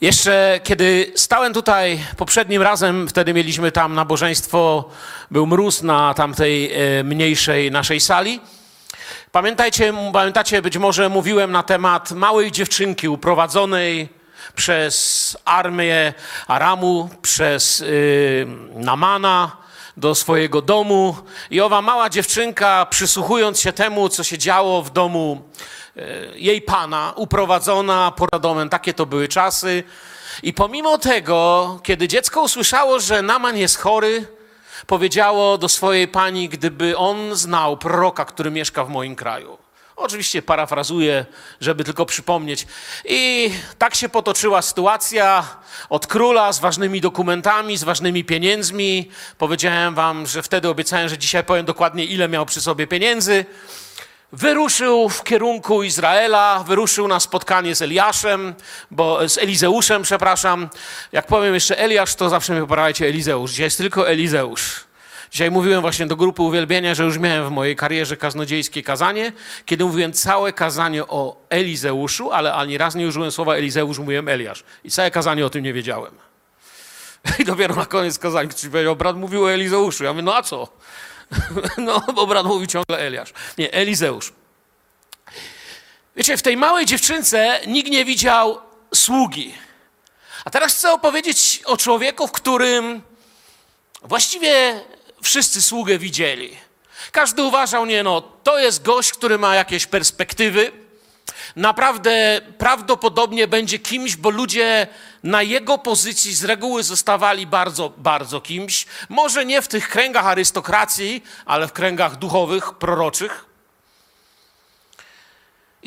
Jeszcze kiedy stałem tutaj poprzednim razem, wtedy mieliśmy tam nabożeństwo, był mróz na tamtej e, mniejszej naszej sali. Pamiętajcie, pamiętacie, być może mówiłem na temat małej dziewczynki uprowadzonej przez armię Aramu, przez y, Namana do swojego domu. I owa mała dziewczynka, przysłuchując się temu, co się działo w domu y, jej pana, uprowadzona poza domem, takie to były czasy. I pomimo tego, kiedy dziecko usłyszało, że Naman jest chory, powiedziało do swojej pani, gdyby on znał proroka, który mieszka w moim kraju. Oczywiście parafrazuję, żeby tylko przypomnieć. I tak się potoczyła sytuacja od króla z ważnymi dokumentami, z ważnymi pieniędzmi. Powiedziałem wam, że wtedy obiecałem, że dzisiaj powiem dokładnie, ile miał przy sobie pieniędzy. Wyruszył w kierunku Izraela, wyruszył na spotkanie z Eliaszem, bo z Elizeuszem, przepraszam. Jak powiem jeszcze Eliasz, to zawsze mnie poprawiajcie Elizeusz. Dzisiaj jest tylko Elizeusz. Dzisiaj mówiłem właśnie do grupy uwielbienia, że już miałem w mojej karierze kaznodziejskie kazanie, kiedy mówiłem całe kazanie o Elizeuszu, ale ani raz nie użyłem słowa Elizeusz, mówiłem Eliasz. I całe kazanie o tym nie wiedziałem. I dopiero na koniec kazania ktoś powiedział, brat mówił o Elizeuszu. Ja mówię, no a co? No, bo brat mówił ciągle Eliasz. Nie, Elizeusz. Wiecie, w tej małej dziewczynce nikt nie widział sługi. A teraz chcę opowiedzieć o człowieku, w którym właściwie wszyscy sługę widzieli. Każdy uważał, nie no, to jest gość, który ma jakieś perspektywy. Naprawdę prawdopodobnie będzie kimś, bo ludzie na jego pozycji z reguły zostawali bardzo, bardzo kimś. Może nie w tych kręgach arystokracji, ale w kręgach duchowych, proroczych.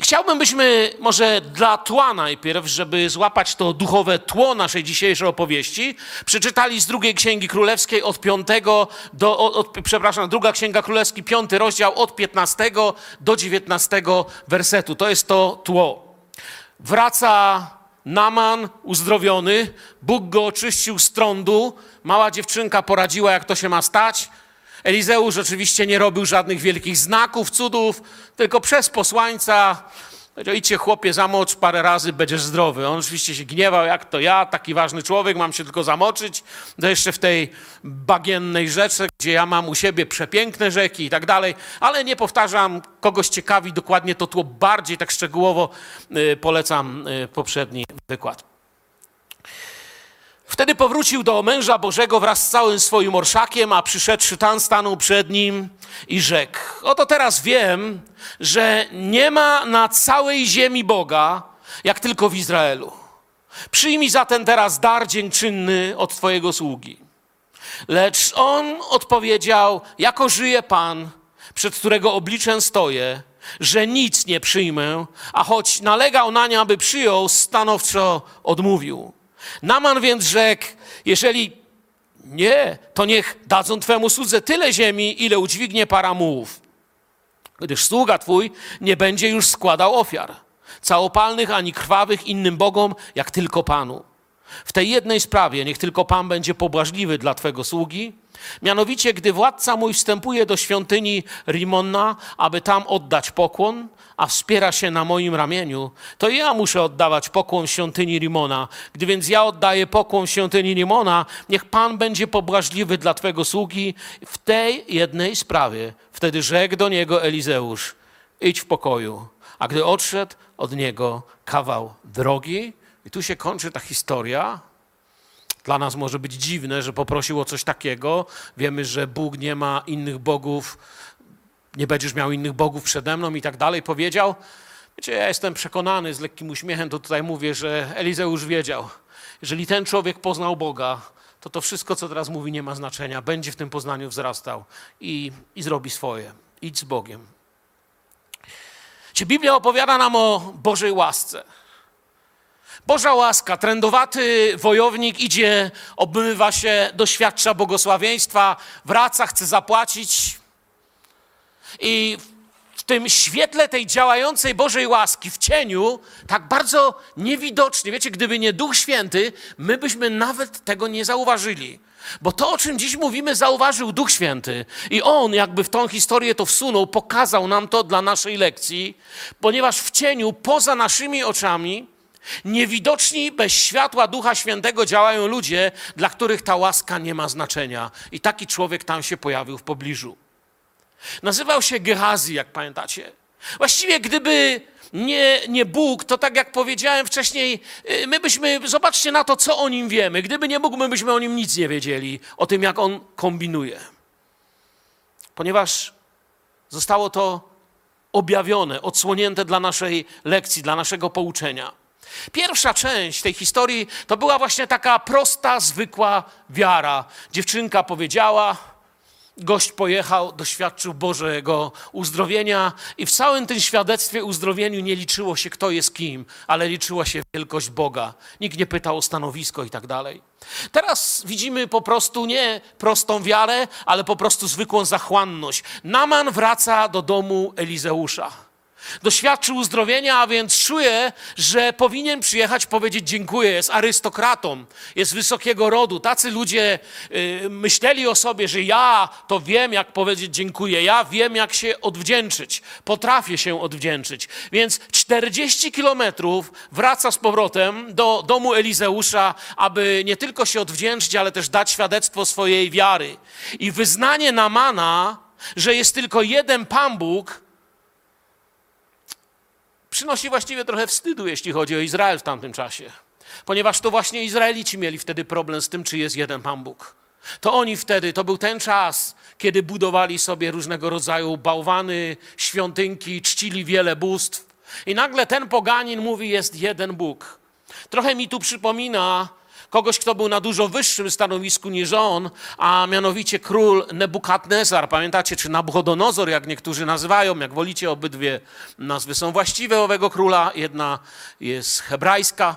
Chciałbym, byśmy może dla tła najpierw, żeby złapać to duchowe tło naszej dzisiejszej opowieści, przeczytali z drugiej Księgi Królewskiej od piątego do, od, od, przepraszam, druga Księga Królewski, piąty rozdział od 15 do 19 wersetu. To jest to tło. Wraca Naman uzdrowiony, Bóg go oczyścił z trądu, mała dziewczynka poradziła, jak to się ma stać. Elizeusz oczywiście nie robił żadnych wielkich znaków, cudów, tylko przez posłańca powiedział, idźcie chłopie, zamocz parę razy, będziesz zdrowy. On oczywiście się gniewał, jak to ja, taki ważny człowiek, mam się tylko zamoczyć. To jeszcze w tej bagiennej rzece, gdzie ja mam u siebie przepiękne rzeki i tak dalej. Ale nie powtarzam, kogoś ciekawi dokładnie to tło bardziej tak szczegółowo y, polecam y, poprzedni wykład. Wtedy powrócił do męża Bożego wraz z całym swoim orszakiem, a przyszedłszy tam stanął przed nim i rzekł: Oto teraz wiem, że nie ma na całej ziemi Boga, jak tylko w Izraelu. Przyjmij zatem teraz dar dziękczynny od Twojego sługi. Lecz on odpowiedział: Jako żyje Pan, przed którego obliczem stoję, że nic nie przyjmę, a choć nalegał na nie, aby przyjął, stanowczo odmówił. Naman więc rzekł, jeżeli nie, to niech dadzą Twemu słudze tyle ziemi, ile udźwignie para mułów, gdyż sługa Twój nie będzie już składał ofiar, całopalnych ani krwawych innym bogom, jak tylko Panu. W tej jednej sprawie niech tylko Pan będzie pobłażliwy dla Twego sługi, mianowicie gdy władca mój wstępuje do świątyni Rimonna, aby tam oddać pokłon, a wspiera się na moim ramieniu, to ja muszę oddawać pokłon świątyni Rimona. Gdy więc ja oddaję pokłon świątyni Rimona, niech Pan będzie pobłażliwy dla Twego sługi w tej jednej sprawie. Wtedy rzekł do niego Elizeusz, idź w pokoju. A gdy odszedł od niego kawał drogi, i tu się kończy ta historia. Dla nas może być dziwne, że poprosił o coś takiego. Wiemy, że Bóg nie ma innych bogów, nie będziesz miał innych bogów przede mną i tak dalej. Powiedział. Wiecie, ja jestem przekonany, z lekkim uśmiechem to tutaj mówię, że Elizeusz wiedział. Jeżeli ten człowiek poznał Boga, to to wszystko, co teraz mówi, nie ma znaczenia. Będzie w tym poznaniu wzrastał i, i zrobi swoje. Idź z Bogiem. Czy Biblia opowiada nam o Bożej łasce? Boża łaska, trędowaty wojownik idzie, obmywa się, doświadcza błogosławieństwa, wraca, chce zapłacić. I w tym świetle tej działającej Bożej łaski, w cieniu, tak bardzo niewidocznie, wiecie, gdyby nie Duch Święty, my byśmy nawet tego nie zauważyli. Bo to, o czym dziś mówimy, zauważył Duch Święty. I On jakby w tą historię to wsunął, pokazał nam to dla naszej lekcji, ponieważ w cieniu, poza naszymi oczami, Niewidoczni bez światła Ducha Świętego działają ludzie, dla których ta łaska nie ma znaczenia. I taki człowiek tam się pojawił w pobliżu. Nazywał się Gehazi, jak pamiętacie. Właściwie, gdyby nie, nie Bóg, to tak jak powiedziałem wcześniej, y, my byśmy, zobaczcie na to, co o nim wiemy. Gdyby nie Bóg, my byśmy o nim nic nie wiedzieli, o tym, jak on kombinuje. Ponieważ zostało to objawione, odsłonięte dla naszej lekcji, dla naszego pouczenia. Pierwsza część tej historii to była właśnie taka prosta, zwykła wiara. Dziewczynka powiedziała, gość pojechał, doświadczył Bożego uzdrowienia i w całym tym świadectwie uzdrowieniu nie liczyło się, kto jest kim, ale liczyła się wielkość Boga. Nikt nie pytał o stanowisko i tak dalej. Teraz widzimy po prostu nie prostą wiarę, ale po prostu zwykłą zachłanność. Naman wraca do domu Elizeusza. Doświadczył uzdrowienia, a więc czuje, że powinien przyjechać powiedzieć dziękuję. Jest arystokratą, jest wysokiego rodu. Tacy ludzie y, myśleli o sobie, że ja to wiem, jak powiedzieć dziękuję. Ja wiem, jak się odwdzięczyć. Potrafię się odwdzięczyć. Więc 40 kilometrów wraca z powrotem do domu Elizeusza, aby nie tylko się odwdzięczyć, ale też dać świadectwo swojej wiary. I wyznanie Namana, że jest tylko jeden Pan Bóg, przynosi właściwie trochę wstydu, jeśli chodzi o Izrael w tamtym czasie. Ponieważ to właśnie Izraelici mieli wtedy problem z tym, czy jest jeden Pan Bóg. To oni wtedy, to był ten czas, kiedy budowali sobie różnego rodzaju bałwany, świątynki, czcili wiele bóstw. I nagle ten poganin mówi, jest jeden Bóg. Trochę mi tu przypomina kogoś, kto był na dużo wyższym stanowisku niż on, a mianowicie król Nebukadnezar. Pamiętacie, czy Nabuchodonozor, jak niektórzy nazywają, jak wolicie, obydwie nazwy są właściwe owego króla. Jedna jest hebrajska.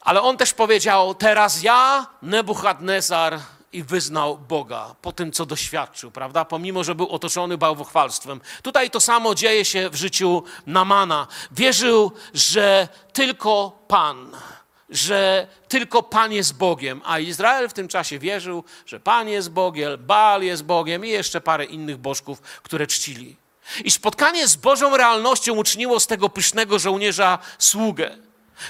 Ale on też powiedział, teraz ja, Nebuchadnezar, i wyznał Boga po tym, co doświadczył, prawda? Pomimo, że był otoczony bałwochwalstwem. Tutaj to samo dzieje się w życiu Namana. Wierzył, że tylko Pan że tylko Pan jest Bogiem, a Izrael w tym czasie wierzył, że Pan jest Bogiem, Baal jest Bogiem i jeszcze parę innych bożków, które czcili. I spotkanie z Bożą realnością uczyniło z tego pysznego żołnierza sługę.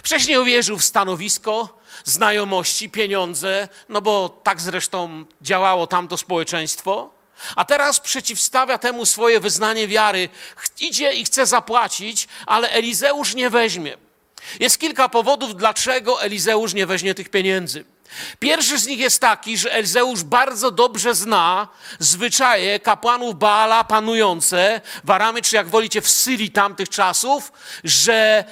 Wcześniej uwierzył w stanowisko, znajomości, pieniądze, no bo tak zresztą działało tamto społeczeństwo. A teraz przeciwstawia temu swoje wyznanie wiary. Idzie i chce zapłacić, ale Elizeusz nie weźmie. Jest kilka powodów, dlaczego Elizeusz nie weźmie tych pieniędzy. Pierwszy z nich jest taki, że Elzeusz bardzo dobrze zna zwyczaje kapłanów Baala panujące w Aramie, czy jak wolicie w Syrii tamtych czasów, że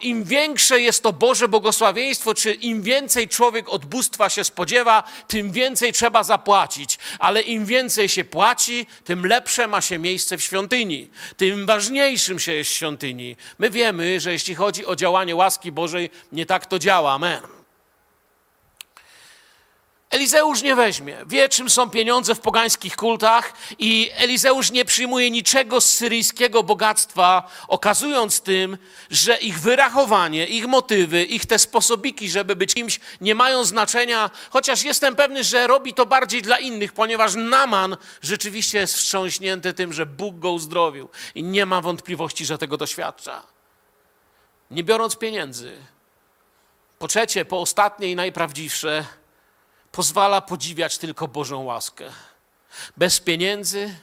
im większe jest to Boże błogosławieństwo, czy im więcej człowiek od bóstwa się spodziewa, tym więcej trzeba zapłacić. Ale im więcej się płaci, tym lepsze ma się miejsce w świątyni. Tym ważniejszym się jest świątyni. My wiemy, że jeśli chodzi o działanie łaski Bożej, nie tak to działa. Amen. Elizeusz nie weźmie. Wie, czym są pieniądze w pogańskich kultach, i Elizeusz nie przyjmuje niczego z syryjskiego bogactwa, okazując tym, że ich wyrachowanie, ich motywy, ich te sposobiki, żeby być kimś, nie mają znaczenia, chociaż jestem pewny, że robi to bardziej dla innych, ponieważ Naman rzeczywiście jest wstrząśnięty tym, że Bóg go uzdrowił i nie ma wątpliwości, że tego doświadcza. Nie biorąc pieniędzy. Po trzecie, po ostatnie i najprawdziwsze, pozwala podziwiać tylko Bożą łaskę. Bez pieniędzy,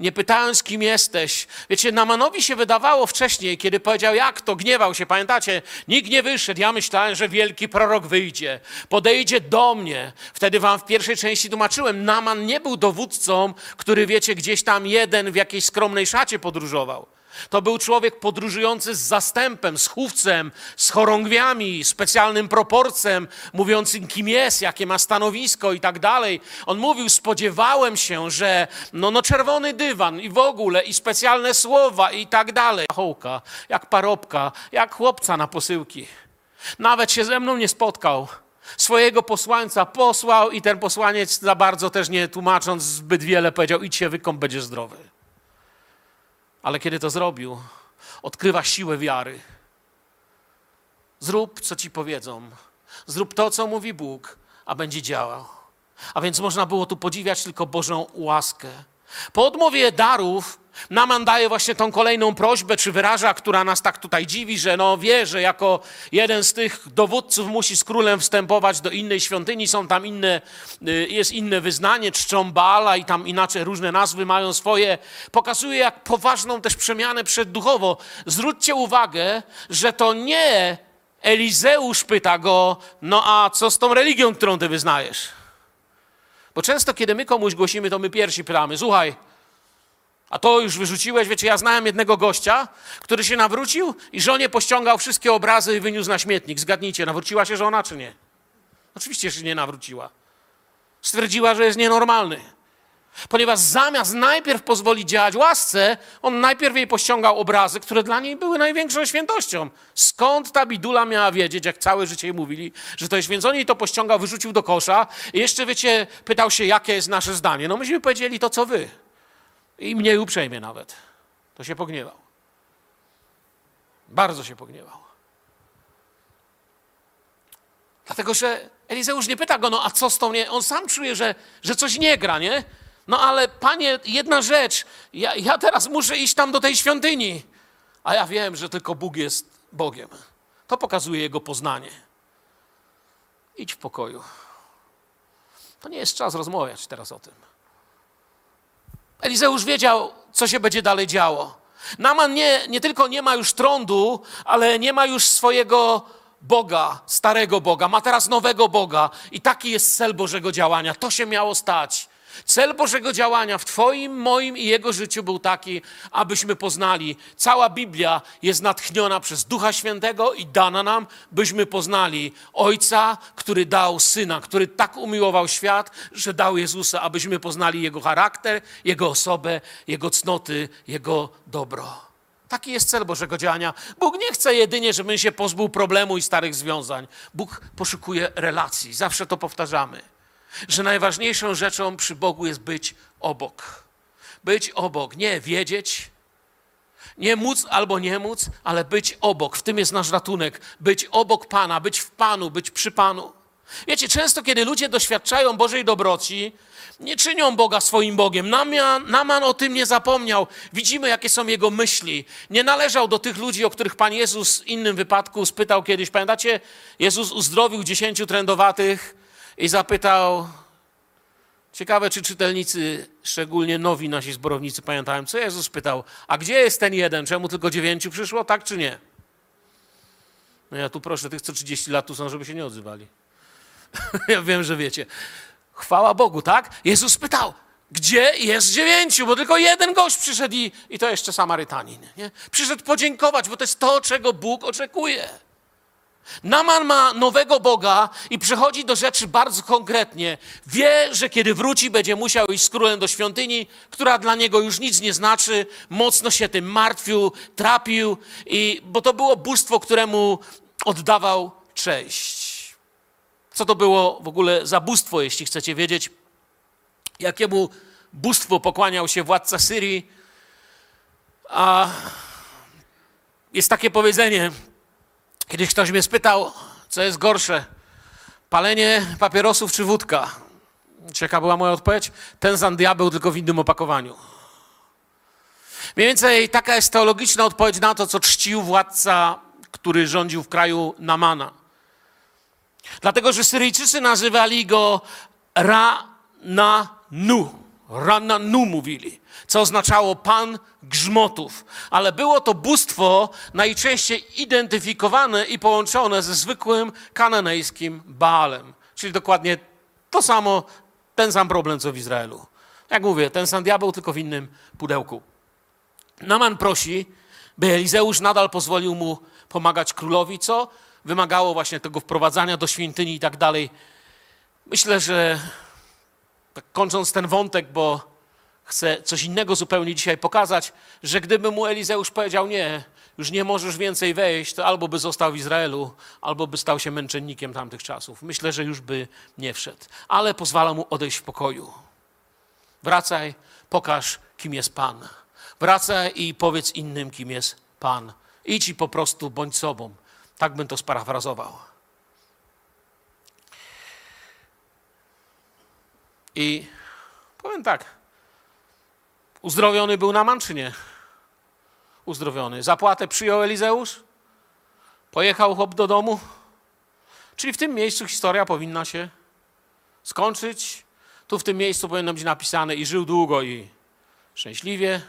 nie pytając, kim jesteś. Wiecie, Namanowi się wydawało wcześniej, kiedy powiedział, jak to, gniewał się, pamiętacie? Nikt nie wyszedł, ja myślałem, że wielki prorok wyjdzie, podejdzie do mnie. Wtedy wam w pierwszej części tłumaczyłem, Naman nie był dowódcą, który, wiecie, gdzieś tam jeden w jakiejś skromnej szacie podróżował. To był człowiek podróżujący z zastępem, z chówcem, z chorągwiami, specjalnym proporcem, mówiącym kim jest, jakie ma stanowisko i tak dalej. On mówił, spodziewałem się, że no, no czerwony dywan i w ogóle, i specjalne słowa i tak dalej. Hołka, jak parobka, jak chłopca na posyłki. Nawet się ze mną nie spotkał. Swojego posłańca posłał i ten posłaniec za bardzo też nie tłumacząc zbyt wiele powiedział, idź się wykąp, będziesz zdrowy. Ale kiedy to zrobił, odkrywa siłę wiary. Zrób, co ci powiedzą. Zrób to, co mówi Bóg, a będzie działał. A więc można było tu podziwiać tylko Bożą łaskę. Po odmowie darów Naman daje właśnie tą kolejną prośbę, czy wyraża, która nas tak tutaj dziwi, że no wie, że jako jeden z tych dowódców musi z królem wstępować do innej świątyni, są tam inne, y, jest inne wyznanie, czczą Baala i tam inaczej różne nazwy mają swoje. Pokazuje jak poważną też przemianę przedduchowo. Zwróćcie uwagę, że to nie Elizeusz pyta go, no a co z tą religią, którą ty wyznajesz? Bo często, kiedy my komuś głosimy, to my pierwsi pytamy, słuchaj, a to już wyrzuciłeś, wiecie, ja znałem jednego gościa, który się nawrócił i żonie pościągał wszystkie obrazy i wyniósł na śmietnik. Zgadnijcie, nawróciła się żona czy nie? Oczywiście się nie nawróciła. Stwierdziła, że jest nienormalny. Ponieważ zamiast najpierw pozwolić działać łasce, on najpierw jej pościągał obrazy, które dla niej były największą świętością. Skąd ta bidula miała wiedzieć, jak całe życie jej mówili, że to jest święcone i to pościągał, wyrzucił do kosza i jeszcze, wiecie, pytał się, jakie jest nasze zdanie. No myśmy powiedzieli to, co wy. I mniej uprzejmie nawet. To się pogniewał. Bardzo się pogniewał. Dlatego, że Elizeusz nie pyta go, no a co z tą nie? On sam czuje, że, że coś nie gra, nie? No ale panie, jedna rzecz, ja, ja teraz muszę iść tam do tej świątyni, a ja wiem, że tylko Bóg jest Bogiem. To pokazuje jego poznanie. Idź w pokoju. To nie jest czas rozmawiać teraz o tym. Elizeusz wiedział, co się będzie dalej działo. Naman nie, nie tylko nie ma już trądu, ale nie ma już swojego Boga, starego Boga, ma teraz nowego Boga. I taki jest cel Bożego działania. To się miało stać. Cel Bożego działania w Twoim, moim i Jego życiu był taki, abyśmy poznali. Cała Biblia jest natchniona przez Ducha Świętego i dana nam, byśmy poznali Ojca, który dał Syna, który tak umiłował świat, że dał Jezusa, abyśmy poznali Jego charakter, Jego osobę, Jego cnoty, Jego dobro. Taki jest cel Bożego działania. Bóg nie chce jedynie, żebym się pozbył problemu i starych związań. Bóg poszukuje relacji. Zawsze to powtarzamy że najważniejszą rzeczą przy Bogu jest być obok. Być obok, nie wiedzieć, nie móc albo nie móc, ale być obok. W tym jest nasz ratunek. Być obok Pana, być w Panu, być przy Panu. Wiecie, często kiedy ludzie doświadczają Bożej dobroci, nie czynią Boga swoim Bogiem. Naman, Naman o tym nie zapomniał. Widzimy, jakie są jego myśli. Nie należał do tych ludzi, o których Pan Jezus w innym wypadku spytał kiedyś. Pamiętacie? Jezus uzdrowił dziesięciu trędowatych i zapytał, ciekawe czy czytelnicy, szczególnie nowi nasi zborownicy pamiętają, co Jezus pytał, a gdzie jest ten jeden, czemu tylko dziewięciu przyszło, tak czy nie? No ja tu proszę tych, co 30 lat tu są, żeby się nie odzywali. ja wiem, że wiecie. Chwała Bogu, tak? Jezus pytał, gdzie jest dziewięciu, bo tylko jeden gość przyszedł i, i to jeszcze Samarytanin. Nie? Przyszedł podziękować, bo to jest to, czego Bóg oczekuje. Naman ma nowego Boga i przychodzi do rzeczy bardzo konkretnie. Wie, że kiedy wróci, będzie musiał iść z królem do świątyni, która dla niego już nic nie znaczy. Mocno się tym martwił, trapił, i, bo to było bóstwo, któremu oddawał cześć. Co to było w ogóle za bóstwo, jeśli chcecie wiedzieć? Jakiemu bóstwu pokłaniał się władca Syrii? A jest takie powiedzenie, Kiedyś ktoś mnie spytał, co jest gorsze, palenie papierosów czy wódka. Cieka była moja odpowiedź? Ten sam diabeł, tylko w innym opakowaniu. Mniej więcej taka jest teologiczna odpowiedź na to, co czcił władca, który rządził w kraju Namana. Dlatego, że Syryjczycy nazywali go Ra-na-nu. Ra-na-nu mówili co oznaczało pan grzmotów. Ale było to bóstwo najczęściej identyfikowane i połączone ze zwykłym kananejskim Baalem. Czyli dokładnie to samo, ten sam problem, co w Izraelu. Jak mówię, ten sam diabeł, tylko w innym pudełku. Naman prosi, by Elizeusz nadal pozwolił mu pomagać królowi, co wymagało właśnie tego wprowadzania do świątyni i tak dalej. Myślę, że tak kończąc ten wątek, bo chcę coś innego zupełnie dzisiaj pokazać, że gdyby mu Elizeusz powiedział nie, już nie możesz więcej wejść, to albo by został w Izraelu, albo by stał się męczennikiem tamtych czasów. Myślę, że już by nie wszedł, ale pozwala mu odejść w pokoju. Wracaj, pokaż, kim jest Pan. Wracaj i powiedz innym, kim jest Pan. Idź i po prostu bądź sobą. Tak bym to sparafrazował. I powiem tak. Uzdrowiony był Naman, czy nie? Uzdrowiony. Zapłatę przyjął Elizeusz? Pojechał chłop do domu? Czyli w tym miejscu historia powinna się skończyć. Tu w tym miejscu powinno być napisane i żył długo i szczęśliwie.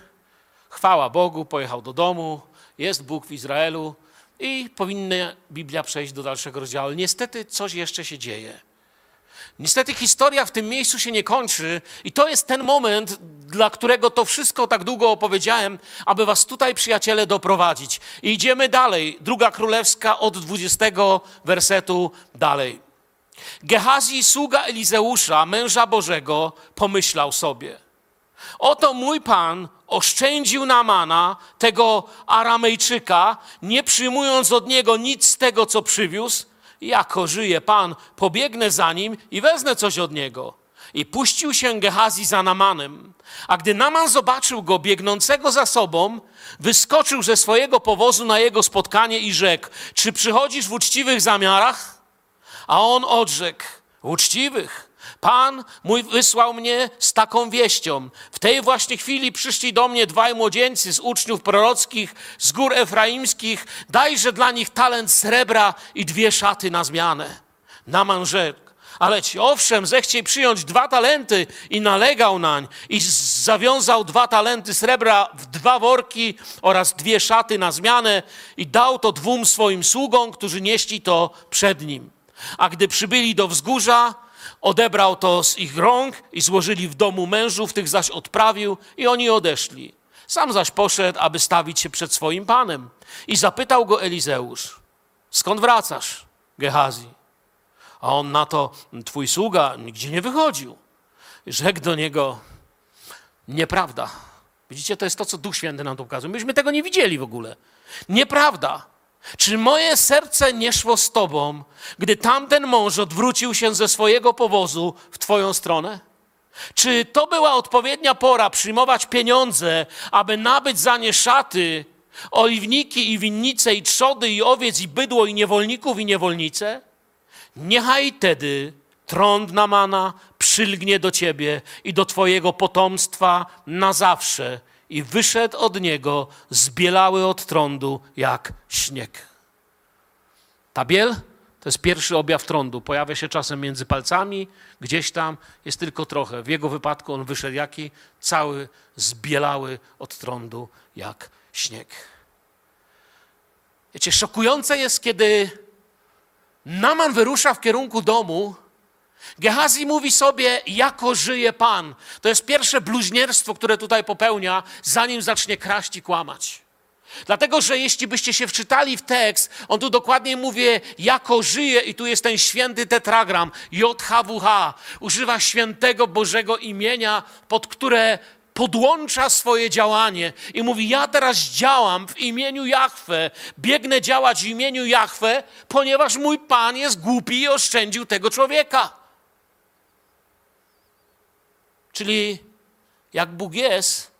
Chwała Bogu, pojechał do domu, jest Bóg w Izraelu i powinna Biblia przejść do dalszego rozdziału. Niestety coś jeszcze się dzieje. Niestety historia w tym miejscu się nie kończy i to jest ten moment, dla którego to wszystko tak długo opowiedziałem, aby was tutaj, przyjaciele, doprowadzić. I idziemy dalej. Druga królewska od 20 wersetu dalej. Gehazi, sługa Elizeusza, męża Bożego, pomyślał sobie. Oto mój pan oszczędził Namana, tego Aramejczyka, nie przyjmując od niego nic z tego, co przywiózł, jako żyje Pan, pobiegnę za nim i wezmę coś od niego. I puścił się Gehazi za Namanem. A gdy Naman zobaczył go biegnącego za sobą, wyskoczył ze swojego powozu na jego spotkanie i rzekł: Czy przychodzisz w uczciwych zamiarach? A on odrzekł: Uczciwych. Pan mój wysłał mnie z taką wieścią. W tej właśnie chwili przyszli do mnie dwaj młodzieńcy z uczniów prorockich z gór efraimskich. Dajże dla nich talent srebra i dwie szaty na zmianę. Naman rzekł, ale ci owszem, zechciej przyjąć dwa talenty i nalegał nań i zawiązał dwa talenty srebra w dwa worki oraz dwie szaty na zmianę i dał to dwóm swoim sługom, którzy nieśli to przed nim. A gdy przybyli do wzgórza, odebrał to z ich rąk i złożyli w domu mężów, tych zaś odprawił i oni odeszli. Sam zaś poszedł, aby stawić się przed swoim panem. I zapytał go Elizeusz, skąd wracasz, Gehazi? A on na to, twój sługa nigdzie nie wychodził. Rzekł do niego, nieprawda. Widzicie, to jest to, co Duch Święty nam tu pokazuje. Myśmy tego nie widzieli w ogóle. Nieprawda. Czy moje serce nie szło z tobą, gdy tamten mąż odwrócił się ze swojego powozu w twoją stronę? Czy to była odpowiednia pora przyjmować pieniądze, aby nabyć za nie szaty, oliwniki i winnice, i trzody, i owiec, i bydło, i niewolników, i niewolnice? Niechaj tedy trąd Namana przylgnie do ciebie i do twojego potomstwa na zawsze i wyszedł od niego zbielały od trądu jak śnieg. Ta biel to jest pierwszy objaw trądu. Pojawia się czasem między palcami, gdzieś tam jest tylko trochę. W jego wypadku on wyszedł jaki? Cały zbielały od trądu jak śnieg. Wiecie, szokujące jest, kiedy Naman wyrusza w kierunku domu, Gehazi mówi sobie, jako żyje Pan. To jest pierwsze bluźnierstwo, które tutaj popełnia, zanim zacznie kraść i kłamać. Dlatego, że jeśli byście się wczytali w tekst, on tu dokładnie mówi, jako żyje, i tu jest ten święty tetragram, JHWH, używa świętego Bożego imienia, pod które podłącza swoje działanie i mówi: Ja teraz działam w imieniu Jahwe, biegnę działać w imieniu Jahwe, ponieważ mój Pan jest głupi i oszczędził tego człowieka. Czyli jak Bóg jest,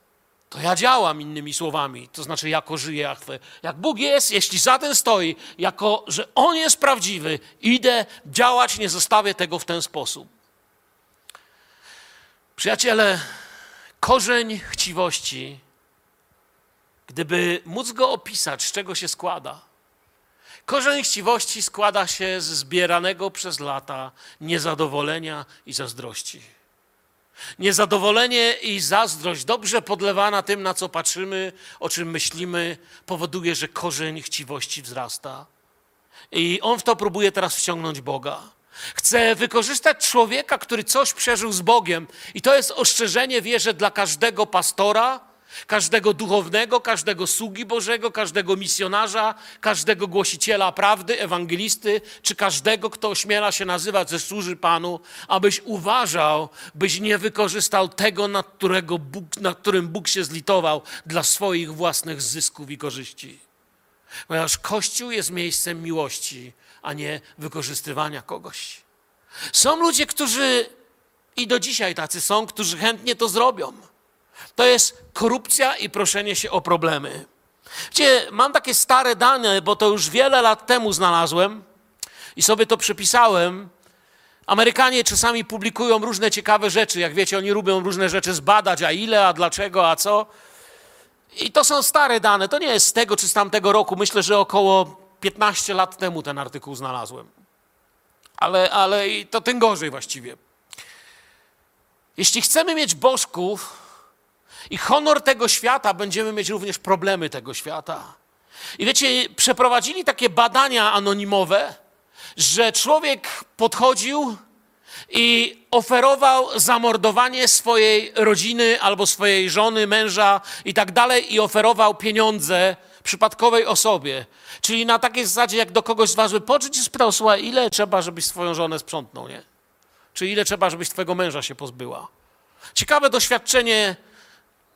to ja działam innymi słowami, to znaczy jako żyję Jahwe. Jak Bóg jest, jeśli za tym stoi, jako że On jest prawdziwy, idę działać, nie zostawię tego w ten sposób. Przyjaciele, korzeń chciwości, gdyby móc go opisać, z czego się składa, korzeń chciwości składa się z zbieranego przez lata niezadowolenia i zazdrości. Niezadowolenie i zazdrość, dobrze podlewana tym, na co patrzymy, o czym myślimy, powoduje, że korzeń chciwości wzrasta. I on w to próbuje teraz wciągnąć Boga. Chce wykorzystać człowieka, który coś przeżył z Bogiem. I to jest ostrzeżenie, wierzę, dla każdego pastora, każdego duchownego, każdego sługi Bożego, każdego misjonarza, każdego głosiciela prawdy, ewangelisty, czy każdego, kto ośmiela się nazywać, że służy Panu, abyś uważał, byś nie wykorzystał tego, nad, którego Bóg, nad którym Bóg się zlitował dla swoich własnych zysków i korzyści. Ponieważ Kościół jest miejscem miłości, a nie wykorzystywania kogoś. Są ludzie, którzy i do dzisiaj tacy są, którzy chętnie to zrobią. To jest korupcja i proszenie się o problemy. Wiecie, mam takie stare dane, bo to już wiele lat temu znalazłem i sobie to przypisałem, Amerykanie czasami publikują różne ciekawe rzeczy. Jak wiecie, oni lubią różne rzeczy zbadać, a ile, a dlaczego, a co. I to są stare dane. To nie jest z tego czy z tamtego roku. Myślę, że około 15 lat temu ten artykuł znalazłem. Ale, ale to tym gorzej właściwie. Jeśli chcemy mieć bożków i honor tego świata, będziemy mieć również problemy tego świata. I wiecie, przeprowadzili takie badania anonimowe, że człowiek podchodził i oferował zamordowanie swojej rodziny albo swojej żony, męża i tak dalej, i oferował pieniądze przypadkowej osobie. Czyli na takiej zasadzie, jak do kogoś z was podszedł i spytał, słuchaj, ile trzeba, żebyś swoją żonę sprzątnął, nie? Czy ile trzeba, żebyś twojego męża się pozbyła? Ciekawe doświadczenie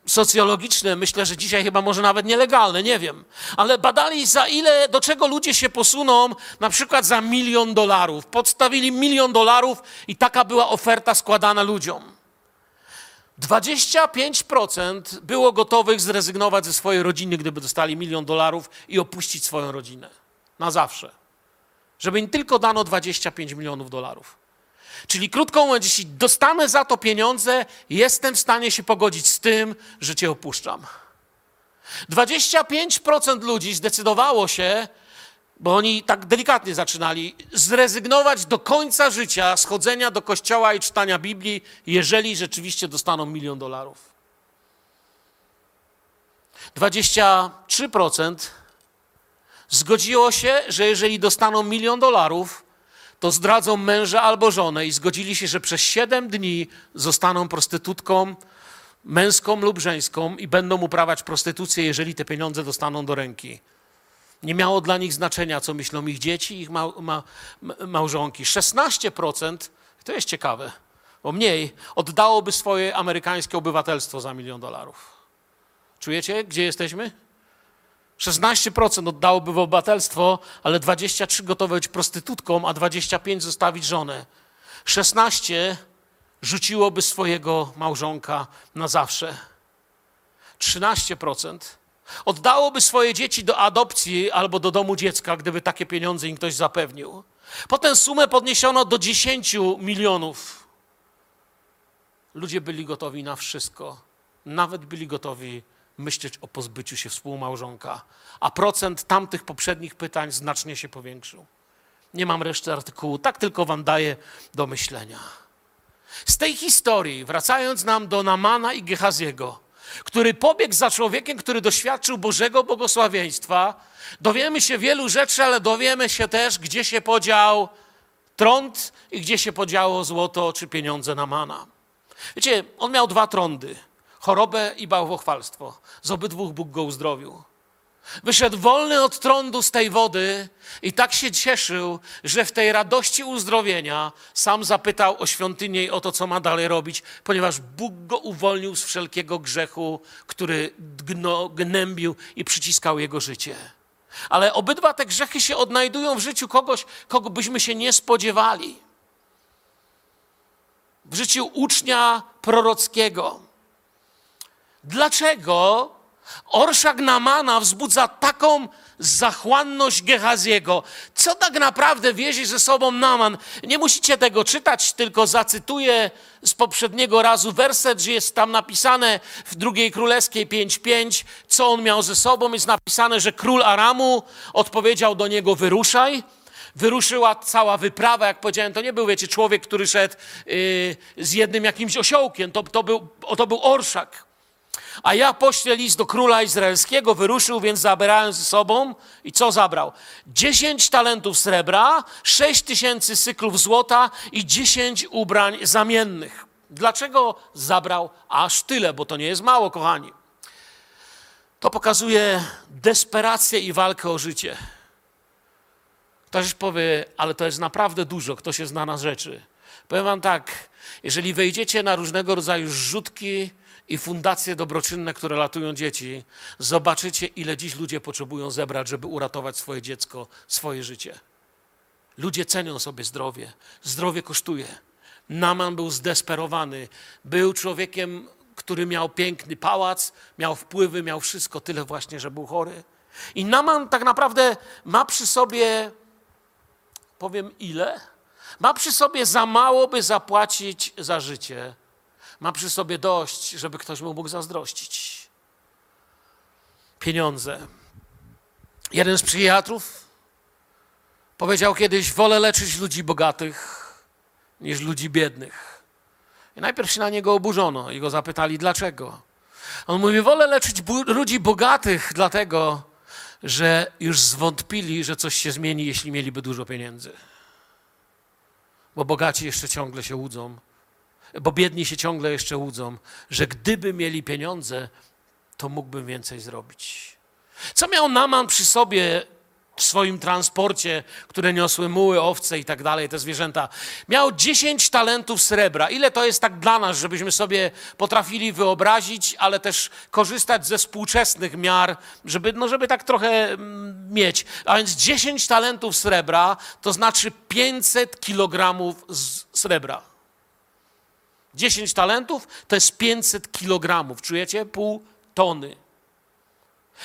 socjologiczne, myślę, że dzisiaj chyba może nawet nielegalne, nie wiem. Ale badali za ile, do czego ludzie się posuną, na przykład za milion dolarów. Podstawili milion dolarów i taka była oferta składana ludziom. 25% było gotowych zrezygnować ze swojej rodziny, gdyby dostali milion dolarów i opuścić swoją rodzinę. Na zawsze. Żeby im tylko dano 25 milionów dolarów. Czyli krótko mówiąc, jeśli dostanę za to pieniądze, jestem w stanie się pogodzić z tym, że cię opuszczam. 25% ludzi zdecydowało się, bo oni tak delikatnie zaczynali, zrezygnować do końca życia z chodzenia do kościoła i czytania Biblii, jeżeli rzeczywiście dostaną milion dolarów. 23% zgodziło się, że jeżeli dostaną milion dolarów, to zdradzą męża albo żonę i zgodzili się, że przez 7 dni zostaną prostytutką męską lub żeńską i będą uprawiać prostytucję, jeżeli te pieniądze dostaną do ręki. Nie miało dla nich znaczenia, co myślą ich dzieci, ich ma, ma, małżonki. 16%, to jest ciekawe, bo mniej, oddałoby swoje amerykańskie obywatelstwo za milion dolarów. Czujecie, gdzie jesteśmy? 16% oddałoby w obywatelstwo, ale 23 gotowe być prostytutką, a 25 zostawić żonę. 16 rzuciłoby swojego małżonka na zawsze. 13% oddałoby swoje dzieci do adopcji albo do domu dziecka, gdyby takie pieniądze im ktoś zapewnił. Potem sumę podniesiono do 10 milionów. Ludzie byli gotowi na wszystko. Nawet byli gotowi myśleć o pozbyciu się współmałżonka, a procent tamtych poprzednich pytań znacznie się powiększył. Nie mam reszty artykułu, tak tylko wam daję do myślenia. Z tej historii, wracając nam do Namana i Gehaziego, który pobiegł za człowiekiem, który doświadczył Bożego błogosławieństwa, dowiemy się wielu rzeczy, ale dowiemy się też, gdzie się podział trąd i gdzie się podziało złoto czy pieniądze Namana. Wiecie, on miał dwa trądy – chorobę i bałwochwalstwo. Z obydwóch Bóg go uzdrowił. Wyszedł wolny od trądu z tej wody i tak się cieszył, że w tej radości uzdrowienia sam zapytał o świątynię i o to, co ma dalej robić, ponieważ Bóg go uwolnił z wszelkiego grzechu, który gno, gnębił i przyciskał jego życie. Ale obydwa te grzechy się odnajdują w życiu kogoś, kogo byśmy się nie spodziewali. W życiu ucznia prorockiego. Dlaczego orszak Namana wzbudza taką zachłanność Gehaziego? Co tak naprawdę wiezie ze sobą Naman? Nie musicie tego czytać, tylko zacytuję z poprzedniego razu werset, że jest tam napisane w drugiej królewskiej 5.5, co on miał ze sobą. Jest napisane, że król Aramu odpowiedział do niego wyruszaj. Wyruszyła cała wyprawa, jak powiedziałem, to nie był, wiecie, człowiek, który szedł yy, z jednym jakimś osiołkiem, to, to, był, to był orszak. A ja poślę list do króla izraelskiego, wyruszył więc zabierając ze sobą i co zabrał? Dziesięć talentów srebra, sześć tysięcy cyklów złota i dziesięć ubrań zamiennych. Dlaczego zabrał aż tyle? Bo to nie jest mało, kochani. To pokazuje desperację i walkę o życie. Ktoś powie, ale to jest naprawdę dużo, kto się zna na rzeczy. Powiem wam tak, jeżeli wejdziecie na różnego rodzaju rzutki, i fundacje dobroczynne, które ratują dzieci, zobaczycie, ile dziś ludzie potrzebują zebrać, żeby uratować swoje dziecko, swoje życie. Ludzie cenią sobie zdrowie. Zdrowie kosztuje. Naman był zdesperowany. Był człowiekiem, który miał piękny pałac, miał wpływy, miał wszystko, tyle właśnie, że był chory. I Naman tak naprawdę ma przy sobie, powiem ile, Ma przy sobie za mało, by zapłacić za życie. Ma przy sobie dość, żeby ktoś mu mógł zazdrościć. Pieniądze. Jeden z psychiatrów powiedział kiedyś: Wolę leczyć ludzi bogatych niż ludzi biednych. I najpierw się na niego oburzono i go zapytali, dlaczego. On mówi: Wolę leczyć bu- ludzi bogatych, dlatego że już zwątpili, że coś się zmieni, jeśli mieliby dużo pieniędzy. Bo bogaci jeszcze ciągle się łudzą, bo biedni się ciągle jeszcze łudzą, że gdyby mieli pieniądze, to mógłbym więcej zrobić. Co miał Naman przy sobie w swoim transporcie, które niosły muły, owce i tak dalej, te zwierzęta? Miał 10 talentów srebra. Ile to jest tak dla nas, żebyśmy sobie potrafili wyobrazić, ale też korzystać ze współczesnych miar, żeby, no, żeby tak trochę mm, mieć. A więc 10 talentów srebra to znaczy 500 kilogramów srebra. 10 talentów to jest 500 kilogramów. Czujecie? Pół tony.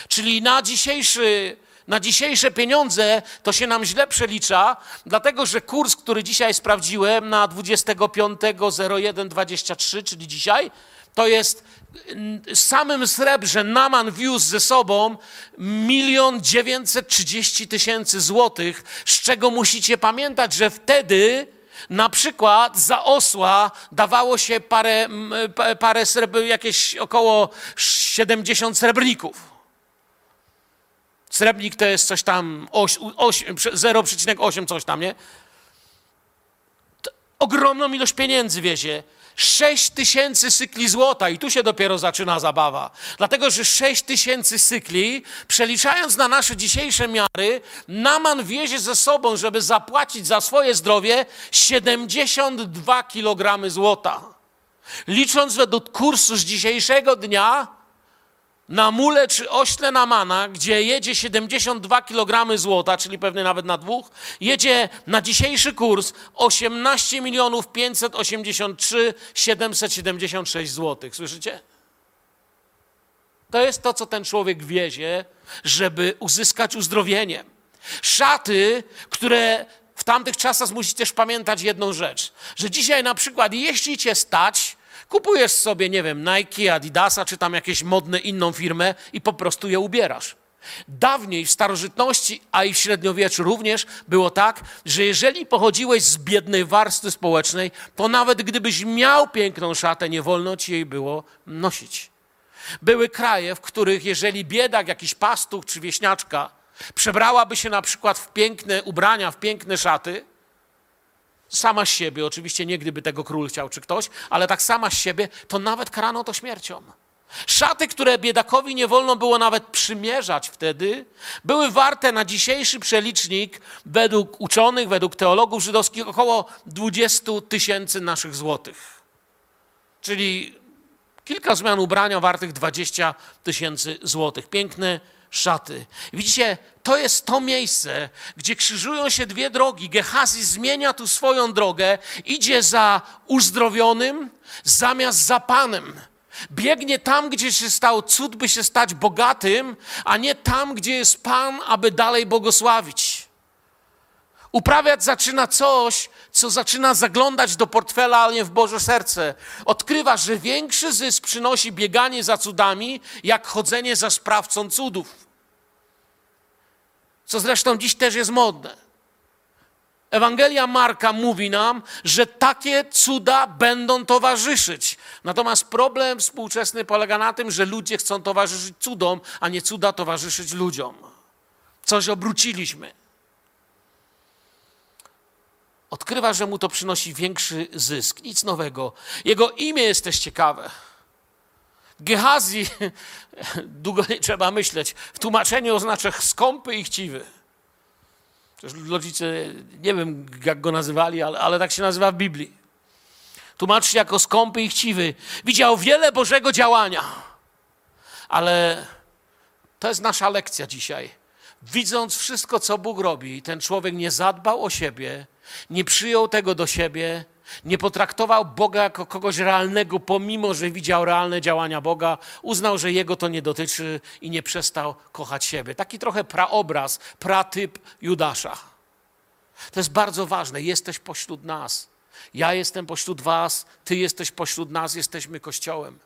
Czyli na, dzisiejszy, na dzisiejsze pieniądze to się nam źle przelicza, dlatego że kurs, który dzisiaj sprawdziłem na 25.01.23, czyli dzisiaj, to jest samym srebrze Naman wiózł ze sobą milion dziewięćset trzydzieści tysięcy złotych, z czego musicie pamiętać, że wtedy na przykład za osła dawało się parę, parę srebr, jakieś około 70 srebrników. Srebrnik to jest coś tam oś- oś- 0,8 coś tam, nie? To ogromną ilość pieniędzy wiezie. 6 tysięcy sykli złota i tu się dopiero zaczyna zabawa. Dlatego, że 6 tysięcy sykli, przeliczając na nasze dzisiejsze miary, Naman wiezie ze sobą, żeby zapłacić za swoje zdrowie 72 kilogramy złota. Licząc według kursu z dzisiejszego dnia, na mule czy ośle Namana, gdzie jedzie 72 kg złota, czyli pewnie nawet na dwóch, jedzie na dzisiejszy kurs 18 milionów 583 776 zł. Słyszycie? To jest to, co ten człowiek wiezie, żeby uzyskać uzdrowienie. Szaty, które w tamtych czasach musisz też pamiętać jedną rzecz, że dzisiaj na przykład, jeśli cię stać, kupujesz sobie, nie wiem, Nike, Adidasa, czy tam jakieś modne inną firmę i po prostu je ubierasz. Dawniej w starożytności, a i w średniowieczu również było tak, że jeżeli pochodziłeś z biednej warstwy społecznej, to nawet gdybyś miał piękną szatę, nie wolno ci jej było nosić. Były kraje, w których jeżeli biedak, jakiś pastuch czy wieśniaczka przebrałaby się na przykład w piękne ubrania, w piękne szaty, sama z siebie, oczywiście nie gdyby tego król chciał czy ktoś, ale tak sama z siebie, to nawet karano to śmiercią. Szaty, które biedakowi nie wolno było nawet przymierzać wtedy, były warte na dzisiejszy przelicznik według uczonych, według teologów żydowskich około 20 tysięcy naszych złotych. Czyli kilka zmian ubrania wartych 20 tysięcy złotych. Piękne szaty. Widzicie, to jest to miejsce, gdzie krzyżują się dwie drogi. Gehazi zmienia tu swoją drogę, idzie za uzdrowionym zamiast za Panem. Biegnie tam, gdzie się stał cud, by się stać bogatym, a nie tam, gdzie jest Pan, aby dalej błogosławić. Uprawiać zaczyna coś, co zaczyna zaglądać do portfela, ale nie w Boże serce. Odkrywa, że większy zysk przynosi bieganie za cudami, jak chodzenie za sprawcą cudów. Co zresztą dziś też jest modne. Ewangelia Marka mówi nam, że takie cuda będą towarzyszyć. Natomiast problem współczesny polega na tym, że ludzie chcą towarzyszyć cudom, a nie cuda towarzyszyć ludziom. Coś obróciliśmy odkrywa, że mu to przynosi większy zysk. Nic nowego. Jego imię jest też ciekawe. Gehazi, długo nie trzeba myśleć, w tłumaczeniu oznacza skąpy i chciwy. Rodzice, nie wiem jak go nazywali, ale, ale tak się nazywa w Biblii. Tłumaczy się jako skąpy i chciwy. Widział wiele Bożego działania, ale to jest nasza lekcja dzisiaj. Widząc wszystko, co Bóg robi, ten człowiek nie zadbał o siebie, nie przyjął tego do siebie, nie potraktował Boga jako kogoś realnego, pomimo że widział realne działania Boga, uznał, że jego to nie dotyczy i nie przestał kochać siebie. Taki trochę praobraz, pratyp Judasza. To jest bardzo ważne. Jesteś pośród nas. Ja jestem pośród Was, Ty jesteś pośród nas, jesteśmy Kościołem.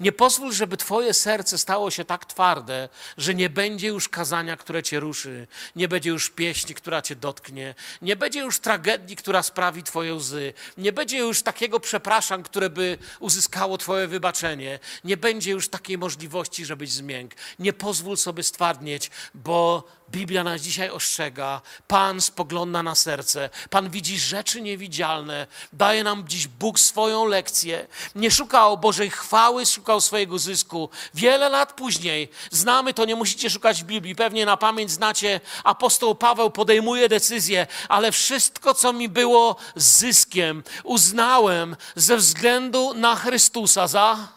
Nie pozwól, żeby Twoje serce stało się tak twarde, że nie będzie już kazania, które Cię ruszy, nie będzie już pieśni, która Cię dotknie, nie będzie już tragedii, która sprawi Twoje łzy, nie będzie już takiego przepraszam, które by uzyskało Twoje wybaczenie, nie będzie już takiej możliwości, żebyś zmiękł. Nie pozwól sobie stwardnieć, bo Biblia nas dzisiaj ostrzega. Pan spogląda na serce. Pan widzi rzeczy niewidzialne. Daje nam dziś Bóg swoją lekcję. Nie szukał Bożej chwały, szukał swojego zysku. Wiele lat później, znamy to, nie musicie szukać w Biblii, pewnie na pamięć znacie, apostoł Paweł podejmuje decyzję, ale wszystko, co mi było zyskiem, uznałem ze względu na Chrystusa za,